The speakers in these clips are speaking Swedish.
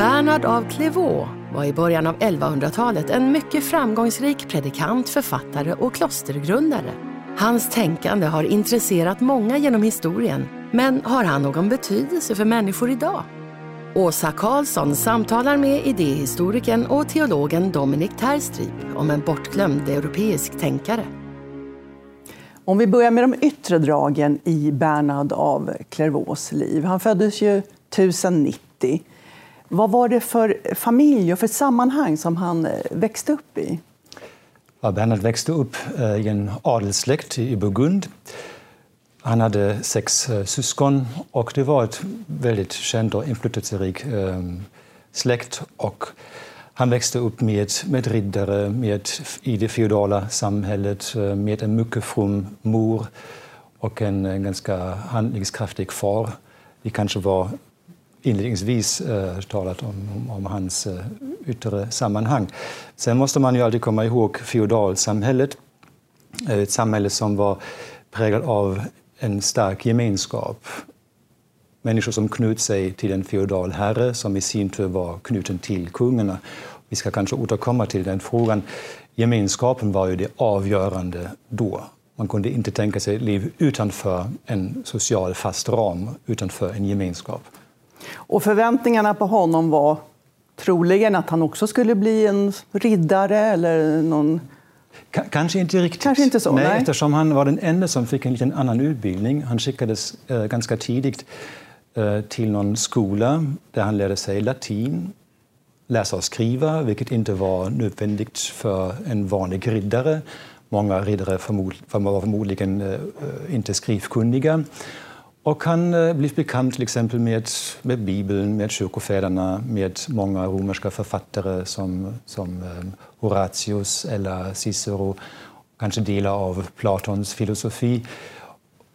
Bernhard av Clairvaux var i början av 1100-talet en mycket framgångsrik predikant, författare och klostergrundare. Hans tänkande har intresserat många genom historien, men har han någon betydelse för människor idag? Åsa Karlsson samtalar med idéhistorikern och teologen Dominik Terstrip om en bortglömd europeisk tänkare. Om vi börjar med de yttre dragen i Bernhard av Clairvaux liv. Han föddes ju 1090 vad var det för familj och för sammanhang som han eh, växte upp i? Ja, Bernhard växte upp eh, i en adelssläkt i Burgund. Han hade sex eh, syskon och det var ett väldigt känd och inflytelserik släkt. Och han växte upp med, med riddare med, i det feodala samhället med en mycket from mor och en, en ganska handlingskraftig far. Det kanske var inledningsvis eh, talat om, om, om hans eh, yttre sammanhang. Sen måste man ju alltid komma ihåg feodalsamhället. Eh, ett samhälle som var präglat av en stark gemenskap. Människor som knöt sig till en feodal herre som i sin tur var knuten till kungarna. Vi ska kanske återkomma till den frågan. Gemenskapen var ju det avgörande då. Man kunde inte tänka sig ett liv utanför en social fast ram, utanför en gemenskap. Och förväntningarna på honom var troligen att han också skulle bli en riddare eller någon K kanske inte riktigt. Kanske inte så, nej, nej. Eftersom han var den enda som fick en liten annan utbildning. Han skickades eh, ganska tidigt eh, till någon skola där han lärde sig latin, läsa och skriva, vilket inte var nödvändigt för en vanlig riddare. Många riddare förmod, var förmodligen eh, inte skrivkunniga. Och han eh, blev bekant till exempel med, med Bibeln, med kyrkofäderna, med många romerska författare som, som eh, Horatius eller Cicero, kanske delar av Platons filosofi.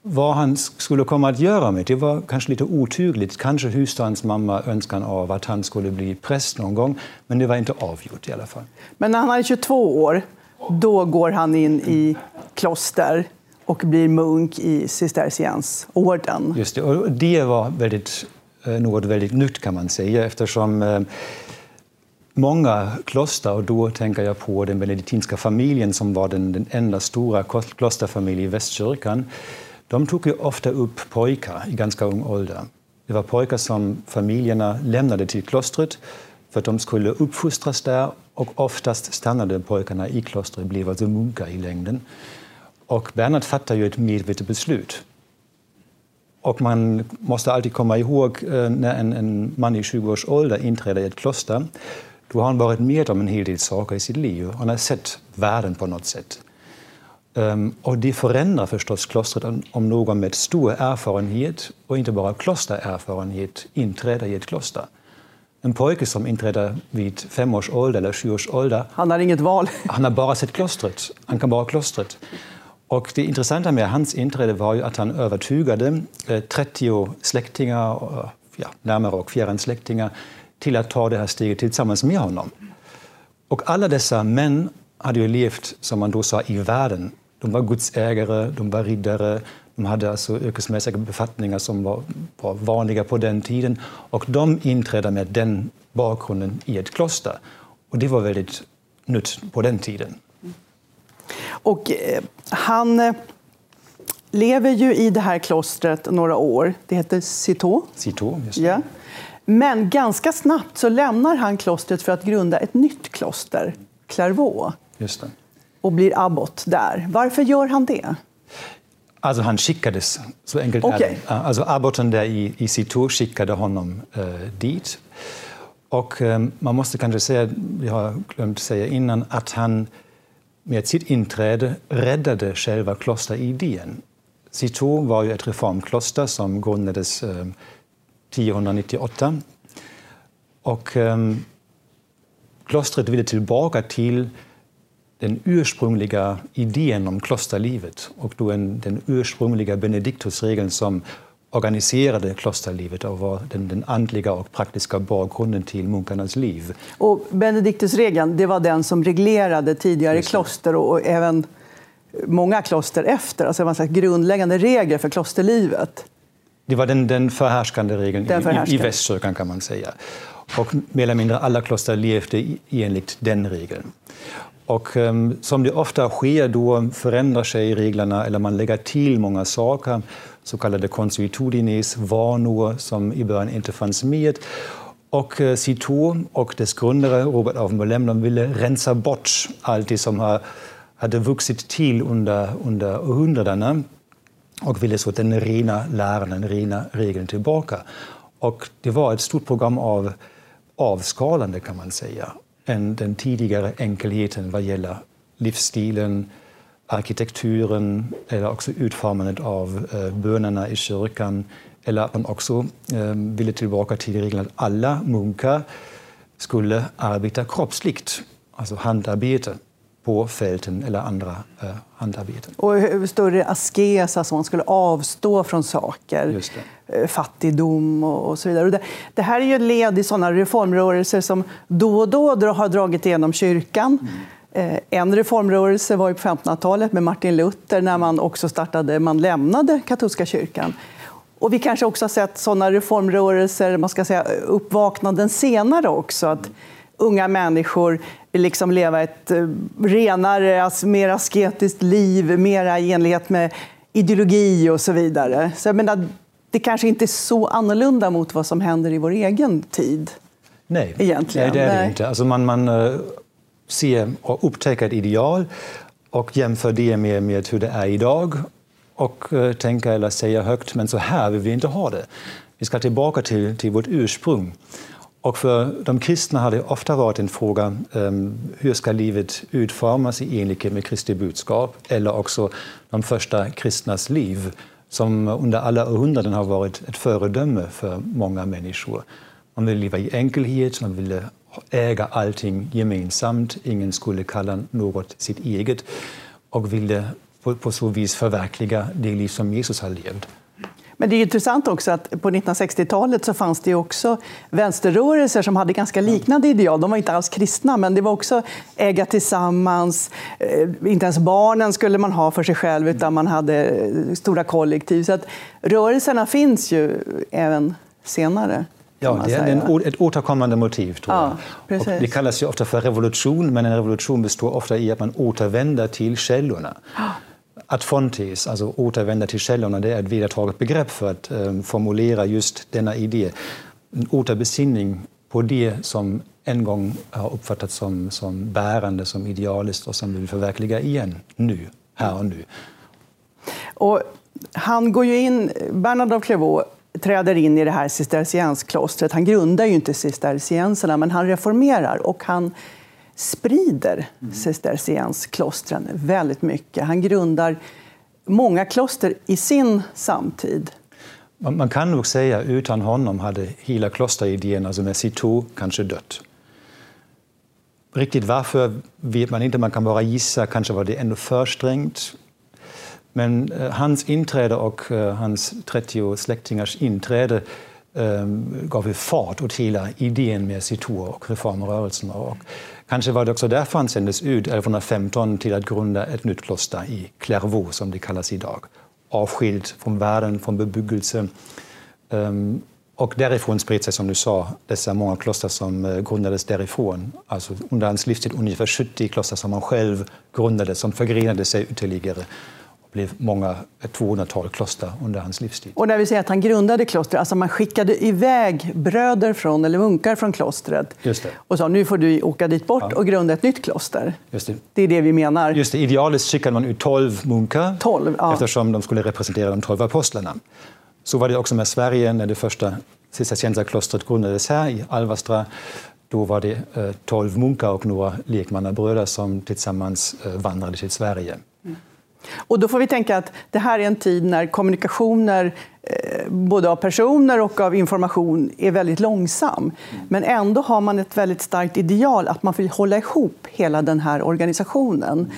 Vad han skulle komma att göra med det var kanske lite otydligt. Kanske hyste hans mamma önskan av att han skulle bli präst någon gång, men det var inte avgjort i alla fall. Men när han är 22 år, då går han in i kloster och blir munk i cisterciensorden. Just det, och det var väldigt, eh, något väldigt nytt kan man säga eftersom eh, många kloster, och då tänker jag på den benediktinska familjen som var den, den enda stora klosterfamiljen i Västkyrkan, de tog ju ofta upp pojkar i ganska ung ålder. Det var pojkar som familjerna lämnade till klostret för att de skulle uppfostras där och oftast stannade pojkarna i klostret och blev alltså munkar i längden. Och Bernhard fattar ju ett medvetet beslut. Och man måste alltid komma ihåg eh, när en, en man i 20 års ålder inträder i ett kloster, då har han varit med om en hel del saker i sitt liv. Han har sett världen på något sätt. Um, och det förändrar förstås klostret om någon med stor erfarenhet, och inte bara klostererfarenhet, inträder i ett kloster. En pojke som inträder vid fem års ålder eller sju års ålder. Han har inget val. Han har bara sett klostret. Han kan bara klostret. Och det intressanta med hans inträde var ju att han övertygade eh, 30 släktingar, eh, ja, närmare och fjärran släktingar, till att ta det här steget tillsammans med honom. Och alla dessa män hade ju levt, som man då sa, i världen. De var godsägare, de var riddare, de hade alltså yrkesmässiga befattningar som var, var vanliga på den tiden. Och de inträdde med den bakgrunden i ett kloster. Och det var väldigt nytt på den tiden. Och eh, han eh, lever ju i det här klostret några år. Det heter Citeaux. Citeaux, just ja. Men ganska snabbt så lämnar han klostret för att grunda ett nytt kloster, Clairvaux. Just det. Och blir abbot där. Varför gör han det? Alltså han skickades, så enkelt okay. är det. Alltså abboten där i, i Citeaux skickade honom eh, dit. Och eh, man måste kanske säga, vi har glömt säga innan, att han med sitt inträde räddade själva klosteridén. Citeaux var ju ett reformkloster som grundades eh, 1098. Och ehm, klostret ville tillbaka till den ursprungliga idén om klosterlivet och då en, den ursprungliga Benediktusregeln som organiserade klosterlivet och var den, den andliga och praktiska bakgrunden till munkarnas liv. Och Benediktusregeln det var den som reglerade tidigare kloster och, och även många kloster efter, alltså en grundläggande regler för klosterlivet. Det var den, den förhärskande regeln den förhärskande. I, i västkyrkan kan man säga. Och mer eller mindre alla kloster levde enligt den regeln. Och um, som det ofta sker, då förändrar sig reglerna eller man lägger till många saker, så kallade consuetudines, vanor som i början inte fanns med. Och eh, CITO och dess grundare Robert af Molem ville rensa bort allt det som har, hade vuxit till under, under århundradena och ville så den rena läran, den rena regeln tillbaka. Och det var ett stort program av avskalande kan man säga än den tidigare enkelheten vad gäller livsstilen, arkitekturen eller också utformandet av eh, bönerna i kyrkan. Eller att man också eh, ville tillbaka till regeln att alla munkar skulle arbeta kroppsligt, alltså handarbete på fälten eller andra eh, handarbeten. Och större askes, alltså man skulle avstå från saker. Eh, fattigdom och, så vidare. Och det, det, här är ju ett led i sådana reformrörelser som då och då har dragit igenom kyrkan. Mm. Eh, en reformrörelse var på 1500-talet med Martin Luther när man också startade, man lämnade katolska kyrkan. Och vi kanske också har sett sådana reformrörelser, man ska säga uppvaknanden senare också. Att unga människor vill liksom leva ett eh, renare, mer asketiskt liv, mer i enlighet med ideologi och så vidare. Så jag menar, det kanske inte är så annorlunda mot vad som händer i vår egen tid. Nej, egentligen. Nej det är det inte. Alltså man, man ser och upptäcker ett ideal och jämför det med, med hur det är idag och eh, uh, tänker eller säger högt, men så här vill vi inte ha det. Vi ska tillbaka till, till vårt ursprung. Och för de kristna har det ofta varit en fråga um, hur ska livet utformas i enlighet med Kristi budskap eller också de första kristnas liv som under alla århundraden har varit ett föredöme för många människor. Man ville leva i enkelhet, man ville äga allting gemensamt, ingen skulle kalla något sitt eget och ville på, på så vis förverkliga det liv som Jesus har levt. Men det är intressant också att på 1960-talet så fanns det också vänsterrörelser som hade ganska liknande ideal. De var inte alls kristna, men det var också äga tillsammans. Eh, inte ens barnen skulle man ha för sig själv, utan man hade eh, stora kollektiv. Så att rörelserna finns ju även senare. Ja, det är en, ett återkommande motiv. Tror jag. Ja, det kallas ju ofta för revolution, men en revolution består ofta i att man återvänder till källorna. Att fontes, alltså återvända till källorna, det är ett vedertaget begrepp för att um, formulera just denna idé. En återbesinning på det som en gång har uppfattats som, som bärande, som idealiskt och som vi vill förverkliga igen, nu, här och nu. Och han går ju in, Bernard av Clairvaux träder in i det här cisterciensklostret. Han grundar ju inte cistercienserna, men han reformerar och han sprider mm. cisterciensklostren väldigt mycket. Han grundar många kloster i sin samtid. Man kan nog säga att utan honom hade hela klosteridén, alltså med Citeaux, kanske dött. Riktigt varför vet man inte, man kan bara gissa, kanske var det ändå för strängt. Men eh, hans inträde och eh, hans 30 släktingars inträde eh, gav fart åt hela idén med Situr och reformrörelsen. Och Kanske var det också därför han sändes ut 1115 till att grunda ett nytt kloster i Clairvaux, som det kallas idag. Avskilt från världen, från bebyggelse. Um, och därifrån spred sig, som du sa, dessa många kloster som eh, grundades därifrån. Alltså under hans livstid ungefär 70 kloster som han själv grundade, som förgrenade sig ytterligare blev många, ett 200-tal kloster under hans livstid. Och när vi säger att han grundade kloster, alltså man skickade iväg bröder från, eller munkar från klostret och sa nu får du åka dit bort ja. och grunda ett nytt kloster. Just det. det är det vi menar. Just det. Idealiskt skickade man ut 12 munkar 12, ja. eftersom de skulle representera de 12 apostlarna. Så var det också med Sverige när det första cistercienserklostret grundades här i Alvastra. Då var det 12 eh, munkar och några lekmannabröder som tillsammans eh, vandrade till Sverige. Och då får vi tänka att det här är en tid när kommunikationer eh, både av personer och av information är väldigt långsam. Men ändå har man ett väldigt starkt ideal att man vill hålla ihop hela den här organisationen.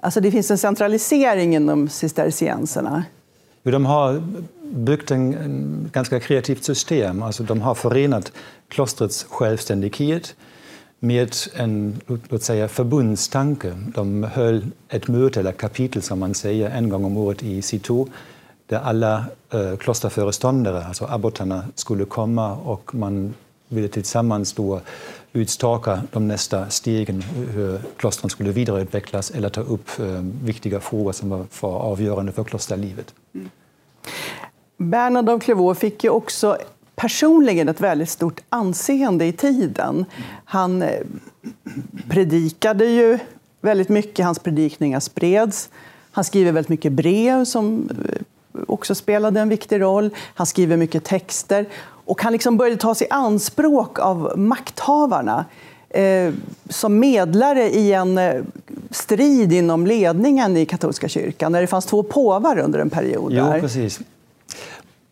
Alltså det finns en centralisering inom cistercienserna. De har byggt en, en ganska kreativt system. Alltså de har förenat klostrets självständighet med en låt säga, förbundstanke. De höll ett möte, eller kapitel som man säger, en gång om året i Citeaux där alla eh, klosterföreståndare, alltså abbotarna, skulle komma och man ville tillsammans då utstaka de nästa stegen, eh, hur klostren skulle vidareutvecklas eller ta upp eh, viktiga frågor som var, för avgörande för klosterlivet. Mm. Bernhard av Clairvaux fick ju också personligen ett väldigt stort anseende i tiden. Han eh, predikade ju väldigt mycket, hans predikningar spreds. Han skriver väldigt mycket brev som eh, också spelade en viktig roll. Han skriver mycket texter. Och han liksom började ta sig anspråk av makthavarna eh, som medlare i en eh, strid inom ledningen i katolska kyrkan, när det fanns två påvar under en period. Jo, precis.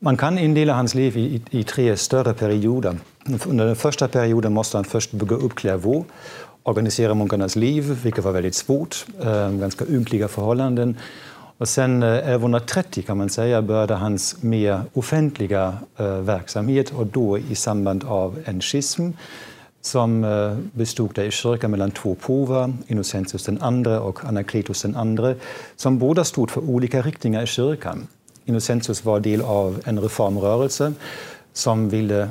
Man kan indela hans liv i, i, tre större perioder. Under den första perioden måste han först bygga upp Clairvaux, organisera munkarnas liv, vilket var väldigt svårt, eh, ganska ynkliga förhållanden. Och sen eh, 1130 kan man säga började hans mer offentliga eh, verksamhet och då i samband av en schism som eh, bestod i kyrkan mellan två påvar, Innocentius II och Anakletus II, som båda stod för olika riktningar i kyrkan. Innocentius var del av en reformrörelse som ville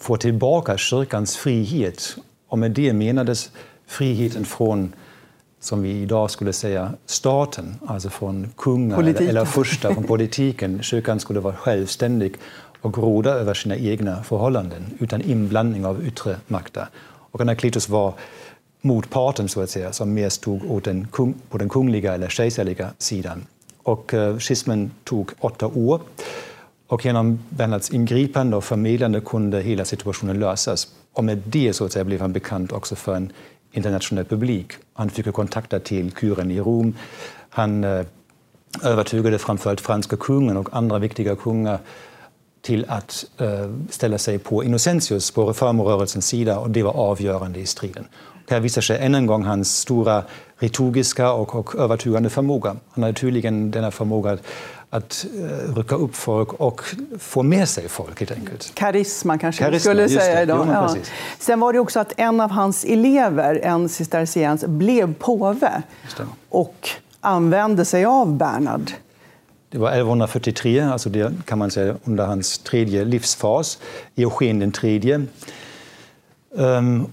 få tillbaka kyrkans frihet. Och med det menades friheten från, som vi idag skulle säga, staten, alltså från kungar eller, eller första från politiken. Kyrkan skulle vara självständig och råda över sina egna förhållanden utan inblandning av yttre makter. Och Anakletus var motparten, så att säga, som mer stod den, på den kungliga eller kejsarliga sidan. Och eh, schismen tog åtta år. Och genom Bernhards ingripande och förmedlande kunde hela situationen lösas. Och med det så att säga, blev han bekant också för en internationell publik. Han fick kontakter till kuren i Rom. Han eh, övertygade framförallt franska kungen och andra viktiga kungar till att eh, ställa sig på Innocentius, på reformrörelsens sida, och det var avgörande i striden. Här visar sig än en gång hans stora retoriska och, och övertygande förmåga. Han hade tydligen denna förmåga att, att uh, rycka upp folk och få med sig folk. Helt enkelt. Karisma kanske Karisma, skulle säga idag. Jo, ja. Sen var det också att en av hans elever, en cisterciens, blev påve och använde sig av Bernhard. Det var 1143, alltså det kan man säga under hans tredje livsfas, Eugen den tredje. Um,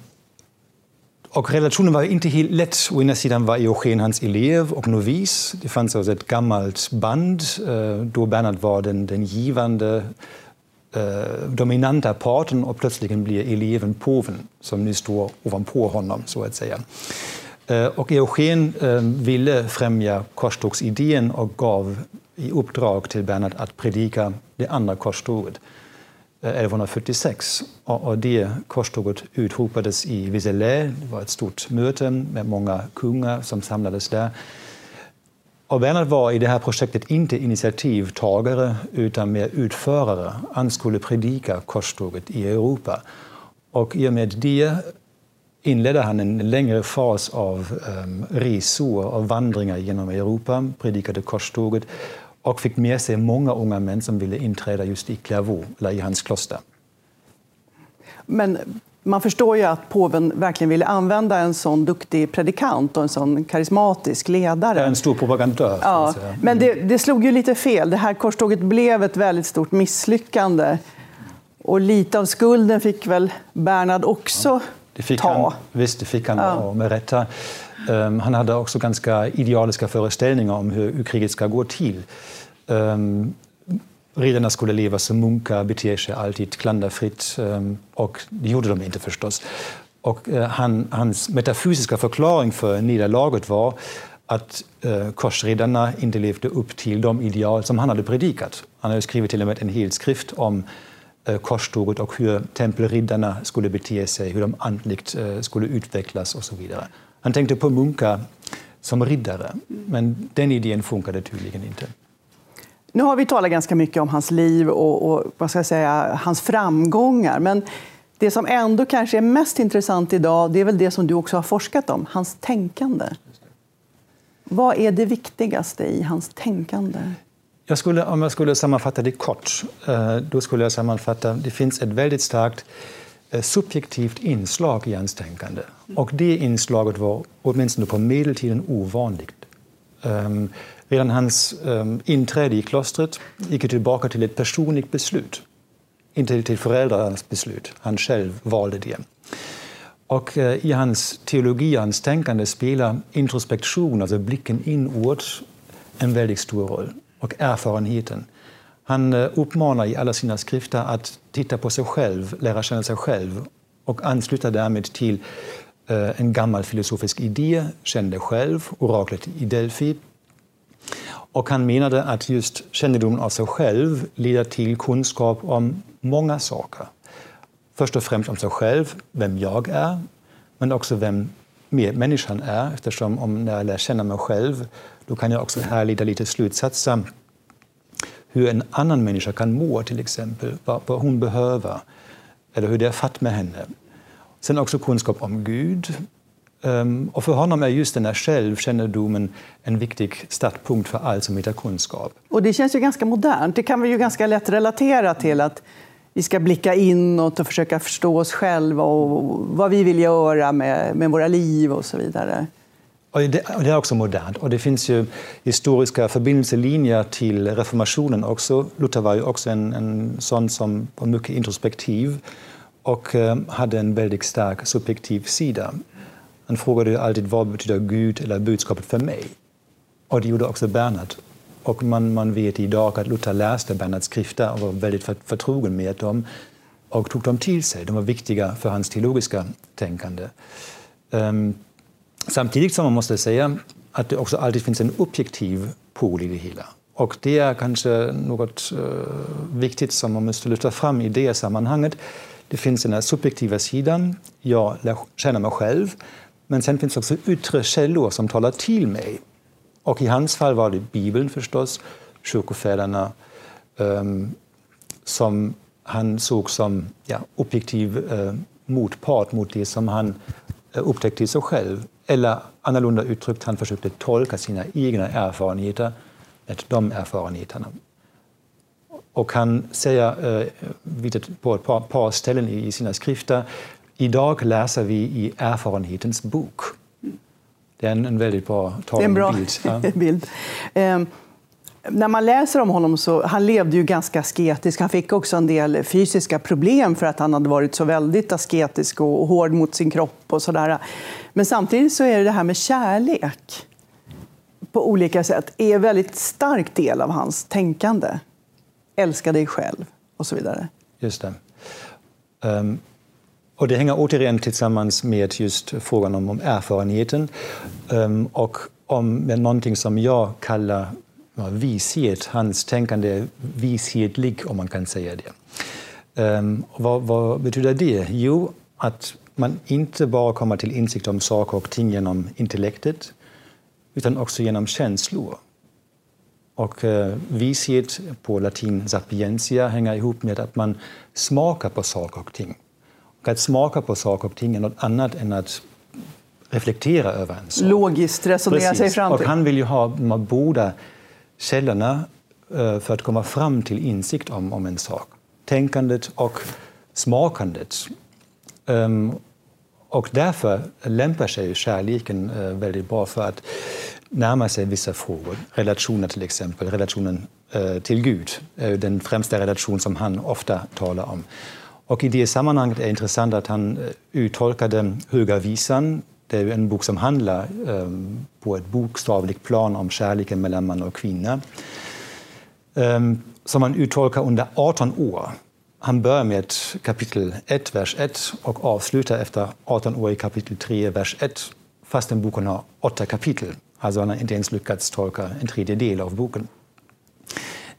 och relationen var inte helt lätt. Å ena sidan var Eugen hans elev och novis. Det fanns alltså ett gammalt band eh, då Bernhard var den, den givande, eh, dominanta parten och plötsligt blir eleven påven som nu står ovanpå honom, så att säga. Eh, och Eugen eh, ville främja korstågsidén och gav i uppdrag till Bernhard att predika det andra korståget. Eh, 1146. Och det korståget utropades i Vézelay. Det var ett stort möte med många kungar som samlades där. Och Bernhard var i det här projektet inte initiativtagare utan mer utförare. Han skulle predika korståget i Europa. Och i och med det inledde han en längre fas av um, resor och vandringar genom Europa, predikade korståget och fick med sig många unga män som ville inträda just i Clairvaux, eller i hans kloster. Men man förstår ju att påven verkligen ville använda en sån duktig predikant och en sån karismatisk ledare. En stor propagandör. Ja, men det, det, slog ju lite fel. Det här korståget blev ett väldigt stort misslyckande. Och lite av skulden fick väl Bernhard också ja, det fick ta. Han, visst, det fick han, ja. med rätta. Ähm, han hade också ganska idealiska föreställningar om hur, hur kriget ska gå till. Ähm, Riddarna skulle leva som munkar, bete sig alltid klanderfritt. Ähm, och det gjorde de inte förstås. Och, äh, han, hans metafysiska förklaring för nederlaget var att äh, korsriddarna inte levde upp till de ideal som han hade predikat. Han hade skrivit till och med en hel skrift om eh, äh, korståget och hur tempelriddarna skulle bete sig, hur de andligt äh, skulle utvecklas och så vidare. Han tänkte på munkar som riddare. Men den idén funkade tydligen inte. Nu har vi talat ganska mycket om hans liv och, och vad ska jag säga, hans framgångar. Men det som ändå kanske är mest intressant idag det är väl det som du också har forskat om, hans tänkande. Vad är det viktigaste i hans tänkande? Jag skulle, om jag skulle sammanfatta det kort, eh, då skulle jag sammanfatta det finns ett väldigt starkt Eh, subjektivt inslag i hans tänkande. Och det inslaget var åtminstone på medeltiden ovanligt. Um, redan hans um, inträde i klostret gick tillbaka till ett personligt beslut. Inte till föräldrarnas beslut. Han själv valde det. Och uh, i hans teologi, hans tänkande, spelar introspektion, alltså blicken inåt, en väldigt stor roll. Och erfarenheten. Han eh, uppmanar i alla sina skrifter att titta på sig själv, lära känna sig själv och ansluta därmed till eh, en gammal filosofisk idé, känn dig själv, oraklet i Delphi. Och han menade att just kännedomen av sig själv leder till kunskap om många saker. Först och främst om sig själv, vem jag är, men också vem människan är. Eftersom om när jag lär känna mig själv, då kan jag också härleda lite slutsatser hur en annan människa kan må, till exempel, vad, vad hon behöver, eller hur det är fatt med henne. Sen också kunskap om Gud. Ehm, och för honom är just den här självkännedomen en viktig startpunkt för allt som heter kunskap. Och det känns ju ganska modernt. Det kan vi ju ganska lätt relatera till att vi ska blicka inåt och försöka förstå oss själva och vad vi vill göra med, med våra liv och så vidare. Och det, det, är också modernt. Och det finns ju historiska förbindelselinjer till reformationen också. Luther var ju också en, en sån som var mycket introspektiv och eh, hade en väldigt stark subjektiv sida. Han frågade alltid vad betyder Gud eller budskapet för mig? Och det gjorde också Bernhard. Och man, man vet idag att Luther läste Bernhards skrifter och var väldigt förtrogen med dem och tog dem till sig. De var viktiga för hans teologiska tänkande. Um, samtidigt som man måste säga att det också alltid finns en objektiv pol i det hela. Och det är kanske något uh, viktigt som man måste lyfta fram i det sammanhanget. Det finns den här subjektiva sidan, jag känner mig själv. Men sen finns också yttre källor som talar till mig och i hans fall var det Bibeln förstås, kyrkofäderna, um, som han såg som ja, objektiv uh, motpart mot det som han uh, upptäckte i sig själv. Eller annorlunda uttryckt, han försökte tolka sina egna erfarenheter med de erfarenheterna. Och han säger uh, på ett par, par ställen i sina skrifter Idag läser vi i erfarenhetens bok. Det är en, en väldigt bra talande bra bild. Ja. bild. Um, när man läser om honom så han levde ju ganska asketisk. Han fick också en del fysiska problem för att han hade varit så väldigt asketisk och hård mot sin kropp och sådär. Men samtidigt så är det det här med kärlek på olika sätt är en väldigt stark del av hans tänkande. Älska dig själv och så vidare. Just det. Um, och det hänger återigen tillsammans med just frågan om, om erfarenheten um, och om någonting som jag kallar vishet. Hans tänkande är vishetlig, om man kan säga det. Um, vad, vad, betyder det? Jo, att man inte bara kommer till insikt om saker och ting genom intellektet utan också genom känslor. Och uh, vishet, på latin sapientia, hänger ihop med att man smakar på saker och ting. Och att smaka på saker och ting är något annat än att reflektera över en sak. Logiskt resonera sig fram till. Och han vill ju ha båda källorna eh, för att komma fram till insikt om, om en sak. Tänkandet och smakandet. Um, och därför lämpar sig kärleken uh, väldigt bra för att närma sig vissa frågor. Relationer till exempel, relationen uh, till Gud är den främsta relation som han ofta talar om. Och I det sammanhanget är det intressant att han uttolkade Höga visan. Det är en bok som handlar um, på ett bokstavligt plan om kärleken mellan man och kvinna. Um, som han uttolkar under 18 år. Han börjar med kapitel 1, vers 1 och avslutar efter 18 år i kapitel 3, vers 1 fastän boken har åtta kapitel. Alltså han har inte ens lyckats tolka en tredjedel av boken.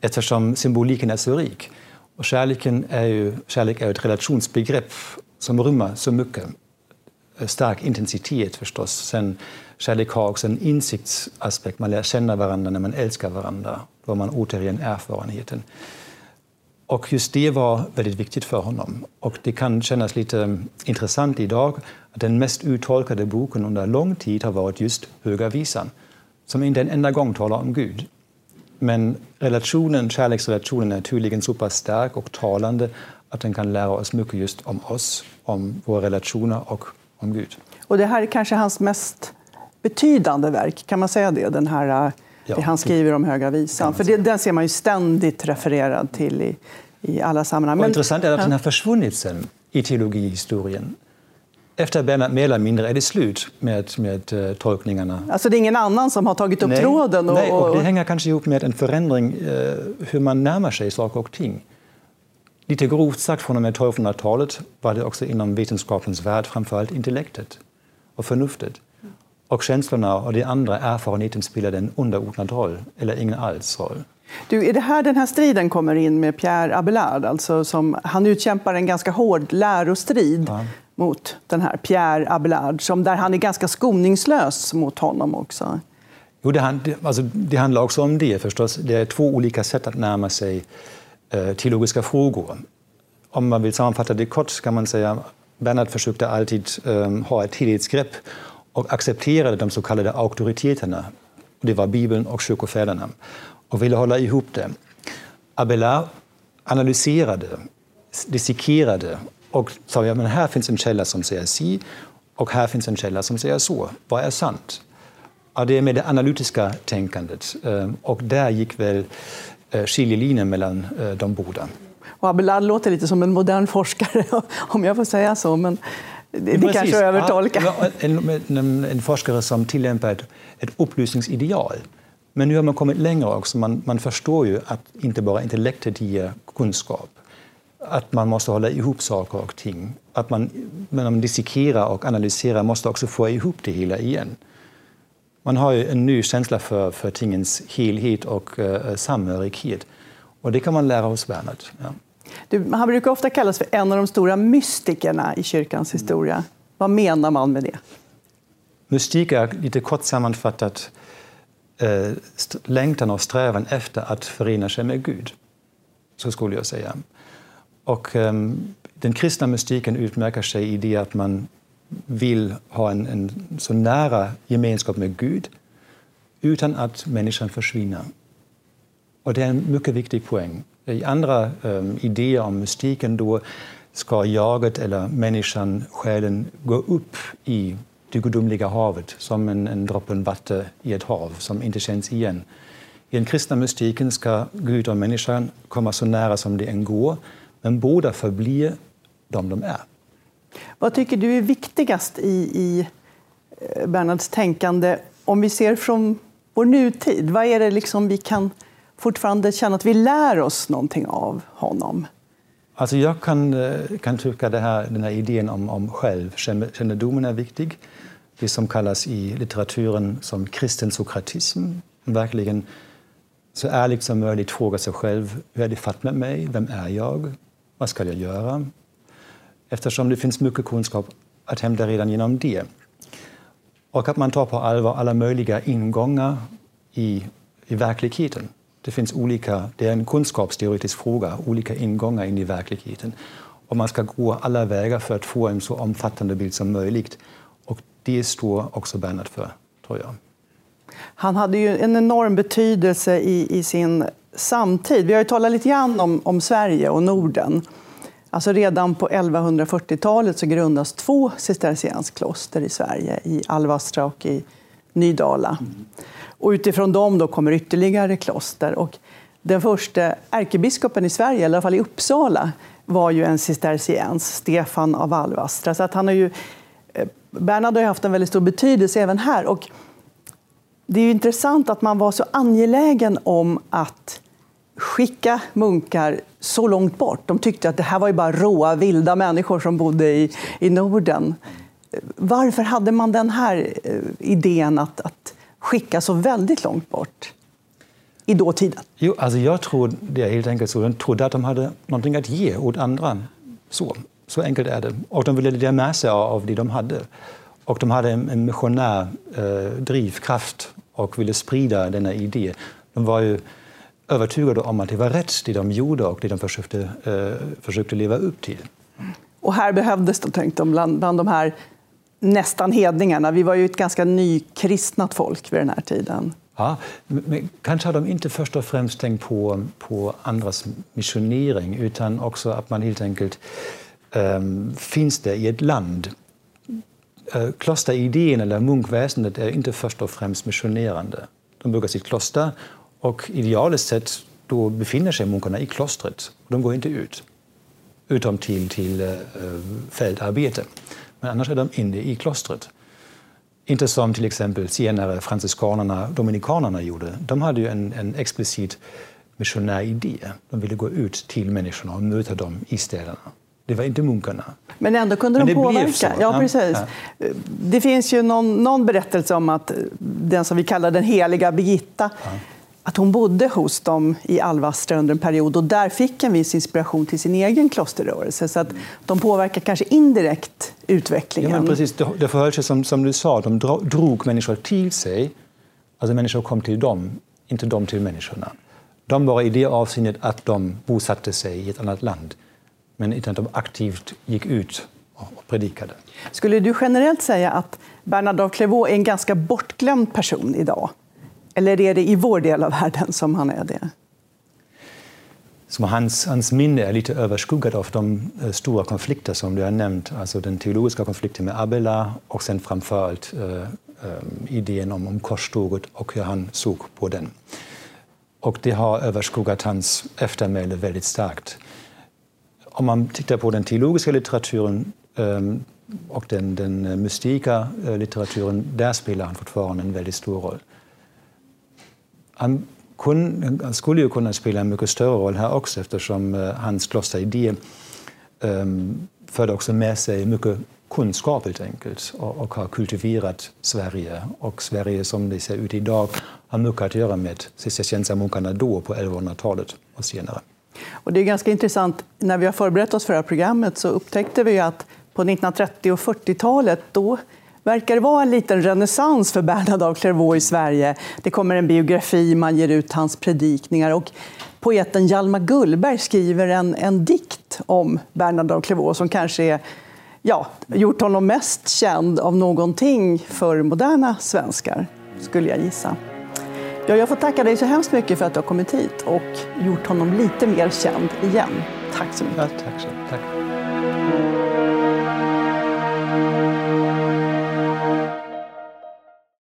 Eftersom symboliken är så rik. Och kärleken är ju, kärlek är ett relationsbegrepp som rymmer så mycket. Eh, stark intensitet förstås. Sen kärlek har också en insiktsaspekt. Man lär känna varandra när man älskar varandra. Då har man återigen erfarenheten. Och just det var väldigt viktigt för honom. Och det kan kännas lite intressant idag att den mest uttolkade boken under lång tid har varit just Höga visan, som inte en enda gång talar om Gud. Men relationen, kärleksrelationen är tydligen så pass stark och talande att den kan lära oss mycket just om oss, om våra relationer och om Gud. Och det här är kanske hans mest betydande verk, kan man säga det? Den här, ja, det han skriver om Höga visan. För det, den ser man ju ständigt refererad till i, i alla sammanhang. Men, intressant är att ja. den har försvunnit sen i teologihistorien. Efter Bernhard mer eller mindre är det slut med, med uh, tolkningarna. Alltså det är ingen annan som har tagit upp nej, tråden? Och, nej, och det hänger kanske ihop med en förändring uh, hur man närmar sig saker och ting. Lite grovt sagt, från och med 1200-talet var det också inom vetenskapens värld framförallt intellektet och förnuftet. Och känslorna och det andra, erfarenheten, spelade en underordnad roll, eller ingen alls roll. Du, är det här den här striden kommer in med Pierre Abelard? Alltså som, han utkämpar en ganska hård lärostrid ja. mot den här Pierre Abelard, som, där han är ganska skoningslös mot honom också. Jo, det, hand, alltså, det handlar också om det förstås. Det är två olika sätt att närma sig Äh, teologiska frågor. Om man vill sammanfatta det kort kan man säga Bernhard försökte alltid ähm, ha ett helhetsgrepp och accepterade de så kallade auktoriteterna. Det var Bibeln och kyrkofäderna och ville hålla ihop det. Abelard analyserade, dissekerade och sa att här finns en källa som säger si och här finns en källa som säger så. Vad är sant? Ja, det är med det analytiska tänkandet. Ähm, och där gick väl skiljelinjen mellan eh, de båda. Och Abelard låter lite som en modern forskare, om jag får säga så. Men det, det kanske är övertolkat. Ja, en, en, en, forskare som tillämpar ett, ett upplysningsideal. Men nu har man kommit längre också. Man, man förstår ju att inte bara intellektet ger kunskap. Att man måste hålla ihop saker och ting. Att man, när man dissekerar och analyserar måste också få ihop det hela igen. Man har ju en ny känsla för, för tingens helhet och uh, samhörighet. Och det kan man lära hos Bernhard. Ja. Du, han brukar ofta kallas för en av de stora mystikerna i kyrkans historia. Vad menar man med det? Mystik är lite kort sammanfattat eh, längtan och strävan efter att förena sig med Gud. Så skulle jag säga. Och, eh, den kristna mystiken utmärker sig i det att man vill ha en, en så nära gemenskap med Gud utan att människan försvinner. Och det är en mycket viktig poäng. I andra um, idéer om mystiken då ska jaget eller människan, själen, gå upp i det gudomliga havet som en, en droppe vatten i ett hav som inte känns igen. I den kristna mystiken ska Gud och människan komma så nära som det än går, men båda förblir de de är. Vad tycker du är viktigast i, i eh, Bernhards tänkande om vi ser från vår nutid? Vad är det liksom vi kan fortfarande känna att vi lär oss någonting av honom? Alltså jag kan, eh, kan tycka att den här idén om, om självkännedomen är viktig. Det som kallas i litteraturen som kristen sokratism. Verkligen så ärligt som möjligt fråga sig själv hur är det fatt med mig? Vem är jag? Vad ska jag göra? Eftersom det finns mycket kunskap att hämta redan genom det. Och att man tar på allvar alla möjliga ingångar i, i verkligheten. Det finns olika, det är en kunskapsteoretisk fråga, olika ingångar in i verkligheten. Och man ska gå alla vägar för att få en så omfattande bild som möjligt. Och det står också Bernhard för, tror jag. Han hade ju en enorm betydelse i, i sin samtid. Vi har ju talat lite grann om, om Sverige och Norden. Alltså redan på 1140-talet så grundas två cistercienskloster i Sverige, i Alvastra och i Nydala. Mm. Och utifrån dem då kommer ytterligare kloster. Och den första ärkebiskopen i Sverige, i alla fall i Uppsala, var ju en cisterciens, Stefan av Alvastra. Så att han har ju, eh, Bernhard har haft en väldigt stor betydelse även här. Och det är intressant att man var så angelägen om att skicka munkar så långt bort. De tyckte att det här var ju bara råa, vilda människor som bodde i, i Norden. Varför hade man den här eh, idén att, att skicka så väldigt långt bort i dåtiden? Jo, alltså jag tror det är helt enkelt så. De trodde att de hade någonting att ge åt andra. Så. Så enkelt är det. Och de ville dela med sig av det de hade. Och de hade en, en missionär eh, drivkraft och ville sprida denna idé. De var ju övertygade om att det var rätt det de gjorde och det de försökte, eh, försökte leva upp till. Och här behövdes det, tänkte de, bland, bland de här nästan hedningarna. Vi var ju ett ganska nykristnat folk vid den här tiden. Ja, men kanske har de inte först och främst tänkt på, på andras missionering utan också att man helt enkelt um, finns det i ett land. Uh, klosteridén eller munkväsendet är inte först och främst missionerande. De bygger sitt kloster och idealiskt sett då befinner sig munkarna i klostret. De går inte ut, utom till, till uh, fältarbete. Men annars är de inne i klostret. Inte som till exempel senare franciskanerna, dominikanerna gjorde. De hade ju en, en explicit missionär idé. De ville gå ut till människorna och möta dem i städerna. Det var inte munkarna. Men ändå kunde de påverka. Ja, precis. Ja. Det finns ju någon, någon, berättelse om att den som vi kallar den heliga Birgitta ja att hon bodde hos dem i Alvastra under en period och där fick en viss inspiration till sin egen klosterrörelse. Så att de påverkar kanske indirekt utvecklingen. Ja, men precis. Det förhöll sig som, som du sa, de drog människor till sig. Alltså människor kom till dem, inte de till människorna. De var i det avseendet att de bosatte sig i ett annat land, men inte att de aktivt gick ut och predikade. Skulle du generellt säga att Bernard av Clairvaux är en ganska bortglömd person idag? Eller är det i vår del av världen som han är det? Som hans, hans minne är lite överskuggat av de eh, stora konflikter som du har nämnt. Alltså den teologiska konflikten med Abela och sen framförallt äh, äh, idén om, om korståget och hur han såg på den. Och det har överskuggat hans eftermäle väldigt starkt. Om man tittar på den teologiska litteraturen ähm, och den, den mystika litteraturen, där spelar han fortfarande en väldigt stor roll. Han, kun, skulle ju kunna spela en mycket större roll här också eftersom eh, hans klosteridé ehm, förde också med sig mycket kunskap helt enkelt och, och, har kultiverat Sverige. Och Sverige som det ser ut idag har mycket att göra med cisterciensermunkarna då på 1100-talet och senare. Och det är ganska intressant, när vi har förberett oss för det här programmet så upptäckte vi att på 1930 och 40-talet då verkar det vara en liten renässans för Bernhard av Clairvaux i Sverige. Det kommer en biografi, man ger ut hans predikningar och poeten Hjalmar Gullberg skriver en, en dikt om Bernhard av Clairvaux som kanske är ja, gjort honom mest känd av någonting för moderna svenskar, skulle jag gissa. Ja, jag får tacka dig så hemskt mycket för att du har kommit hit och gjort honom lite mer känd igen. Tack så mycket. Ja, tack så, mycket.